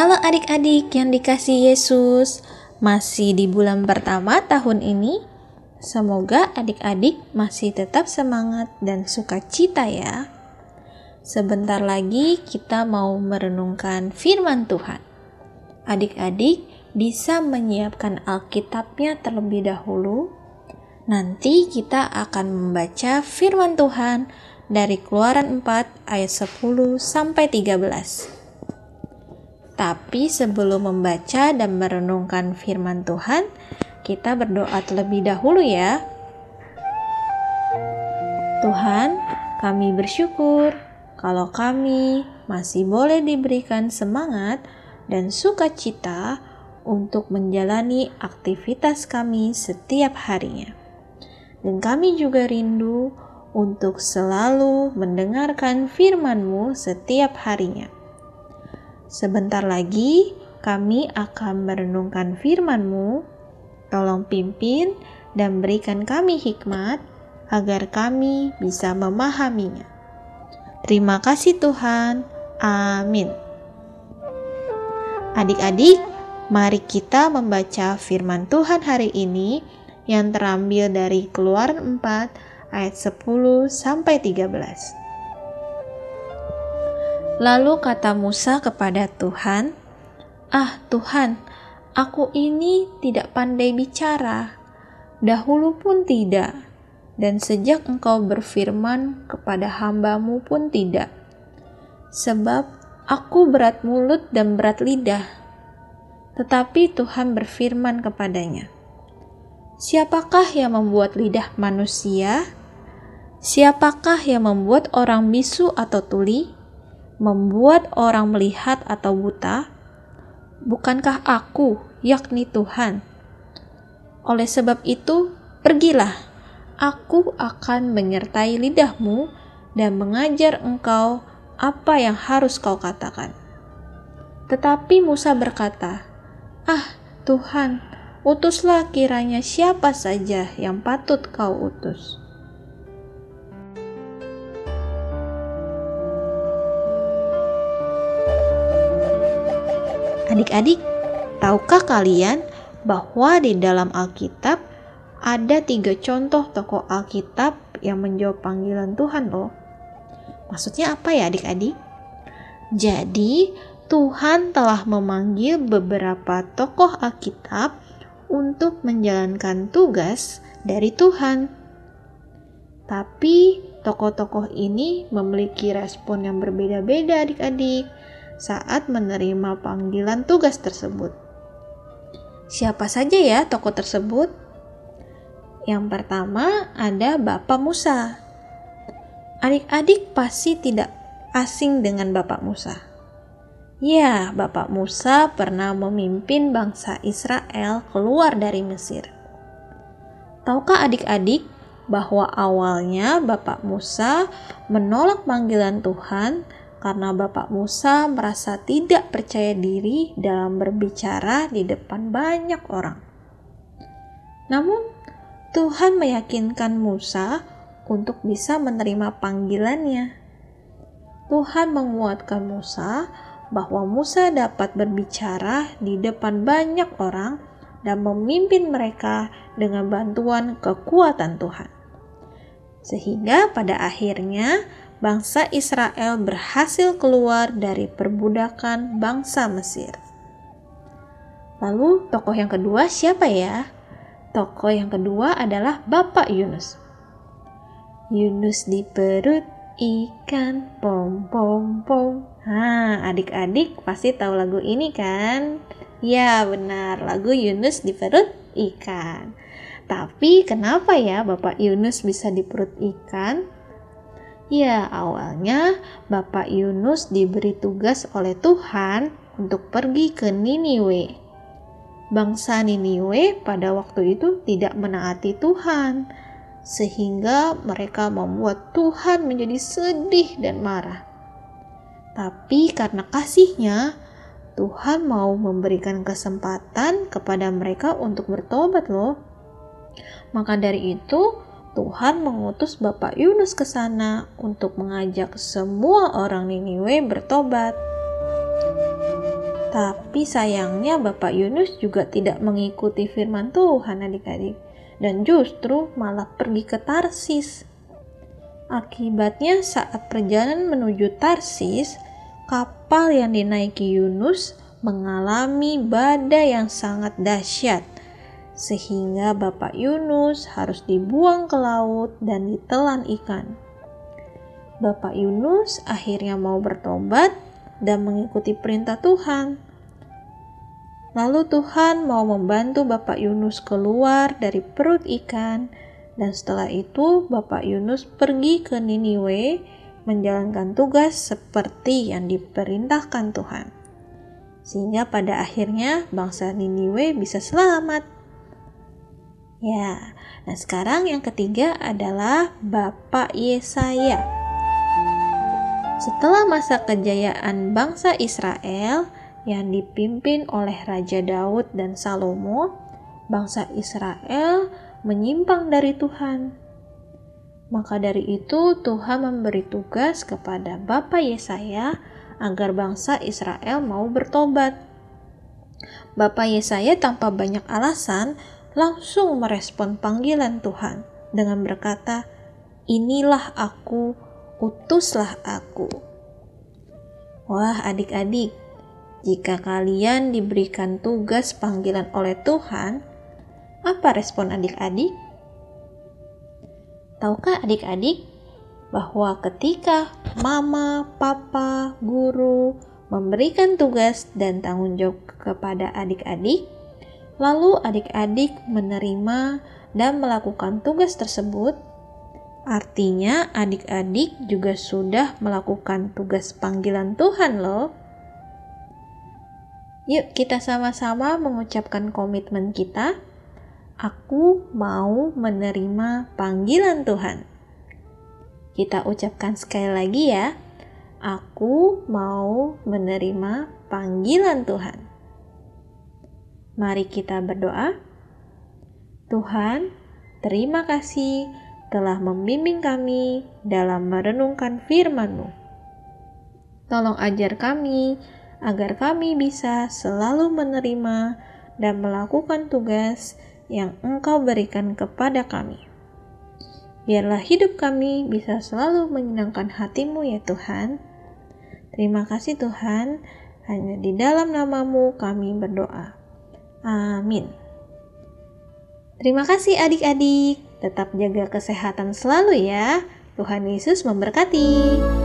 Halo adik-adik yang dikasih Yesus, masih di bulan pertama tahun ini. Semoga adik-adik masih tetap semangat dan sukacita ya. Sebentar lagi kita mau merenungkan firman Tuhan. Adik-adik bisa menyiapkan Alkitabnya terlebih dahulu. Nanti kita akan membaca firman Tuhan dari Keluaran 4 ayat 10 sampai 13. Tapi sebelum membaca dan merenungkan firman Tuhan, kita berdoa terlebih dahulu ya. Tuhan, kami bersyukur kalau kami masih boleh diberikan semangat dan sukacita untuk menjalani aktivitas kami setiap harinya. Dan kami juga rindu untuk selalu mendengarkan firman-Mu setiap harinya. Sebentar lagi kami akan merenungkan firman-Mu. Tolong pimpin dan berikan kami hikmat agar kami bisa memahaminya. Terima kasih Tuhan. Amin. Adik-adik, mari kita membaca firman Tuhan hari ini yang terambil dari Keluaran 4 ayat 10 sampai 13. Lalu kata Musa kepada Tuhan, "Ah, Tuhan, aku ini tidak pandai bicara, dahulu pun tidak, dan sejak Engkau berfirman kepada hambamu pun tidak, sebab aku berat mulut dan berat lidah." Tetapi Tuhan berfirman kepadanya, "Siapakah yang membuat lidah manusia? Siapakah yang membuat orang bisu atau tuli?" Membuat orang melihat atau buta? Bukankah aku, yakni Tuhan? Oleh sebab itu, pergilah, aku akan menyertai lidahmu dan mengajar engkau apa yang harus kau katakan. Tetapi Musa berkata, "Ah, Tuhan, utuslah kiranya siapa saja yang patut kau utus." Adik-adik, tahukah kalian bahwa di dalam Alkitab ada tiga contoh tokoh Alkitab yang menjawab panggilan Tuhan loh? Maksudnya apa ya adik-adik? Jadi, Tuhan telah memanggil beberapa tokoh Alkitab untuk menjalankan tugas dari Tuhan. Tapi, tokoh-tokoh ini memiliki respon yang berbeda-beda adik-adik saat menerima panggilan tugas tersebut. Siapa saja ya tokoh tersebut? Yang pertama ada Bapak Musa. Adik-adik pasti tidak asing dengan Bapak Musa. Ya, Bapak Musa pernah memimpin bangsa Israel keluar dari Mesir. Tahukah adik-adik bahwa awalnya Bapak Musa menolak panggilan Tuhan karena Bapak Musa merasa tidak percaya diri dalam berbicara di depan banyak orang. Namun, Tuhan meyakinkan Musa untuk bisa menerima panggilannya. Tuhan menguatkan Musa bahwa Musa dapat berbicara di depan banyak orang dan memimpin mereka dengan bantuan kekuatan Tuhan. Sehingga pada akhirnya bangsa Israel berhasil keluar dari perbudakan bangsa Mesir. Lalu tokoh yang kedua siapa ya? Tokoh yang kedua adalah Bapak Yunus. Yunus di perut ikan pom pom pom. Nah, adik-adik pasti tahu lagu ini kan? Ya, benar. Lagu Yunus di perut ikan. Tapi kenapa ya Bapak Yunus bisa di perut ikan? Ya, awalnya Bapak Yunus diberi tugas oleh Tuhan untuk pergi ke Niniwe. Bangsa Niniwe pada waktu itu tidak menaati Tuhan, sehingga mereka membuat Tuhan menjadi sedih dan marah. Tapi karena kasihnya, Tuhan mau memberikan kesempatan kepada mereka untuk bertobat loh. Maka dari itu, Tuhan mengutus Bapak Yunus ke sana untuk mengajak semua orang Niniwe bertobat. Tapi sayangnya Bapak Yunus juga tidak mengikuti firman Tuhan adik-adik dan justru malah pergi ke Tarsis. Akibatnya saat perjalanan menuju Tarsis, kapal yang dinaiki Yunus mengalami badai yang sangat dahsyat sehingga Bapak Yunus harus dibuang ke laut dan ditelan ikan. Bapak Yunus akhirnya mau bertobat dan mengikuti perintah Tuhan. Lalu Tuhan mau membantu Bapak Yunus keluar dari perut ikan dan setelah itu Bapak Yunus pergi ke Niniwe menjalankan tugas seperti yang diperintahkan Tuhan. Sehingga pada akhirnya bangsa Niniwe bisa selamat. Ya, nah sekarang yang ketiga adalah Bapak Yesaya. Setelah masa kejayaan bangsa Israel yang dipimpin oleh Raja Daud dan Salomo, bangsa Israel menyimpang dari Tuhan. Maka dari itu Tuhan memberi tugas kepada Bapak Yesaya agar bangsa Israel mau bertobat. Bapak Yesaya tanpa banyak alasan langsung merespon panggilan Tuhan dengan berkata, "Inilah aku, utuslah aku. Wah, adik-adik, jika kalian diberikan tugas panggilan oleh Tuhan, apa respon adik-adik? Tahukah adik-adik bahwa ketika mama, papa, guru memberikan tugas dan tanggung jawab kepada adik-adik, lalu adik-adik menerima dan melakukan tugas tersebut, Artinya, adik-adik juga sudah melakukan tugas panggilan Tuhan, loh. Yuk, kita sama-sama mengucapkan komitmen kita. Aku mau menerima panggilan Tuhan. Kita ucapkan sekali lagi, ya. Aku mau menerima panggilan Tuhan. Mari kita berdoa. Tuhan, terima kasih telah membimbing kami dalam merenungkan firman-Mu. Tolong ajar kami agar kami bisa selalu menerima dan melakukan tugas yang Engkau berikan kepada kami. Biarlah hidup kami bisa selalu menyenangkan hatimu ya Tuhan. Terima kasih Tuhan, hanya di dalam namamu kami berdoa. Amin. Terima kasih adik-adik. Tetap jaga kesehatan selalu ya. Tuhan Yesus memberkati.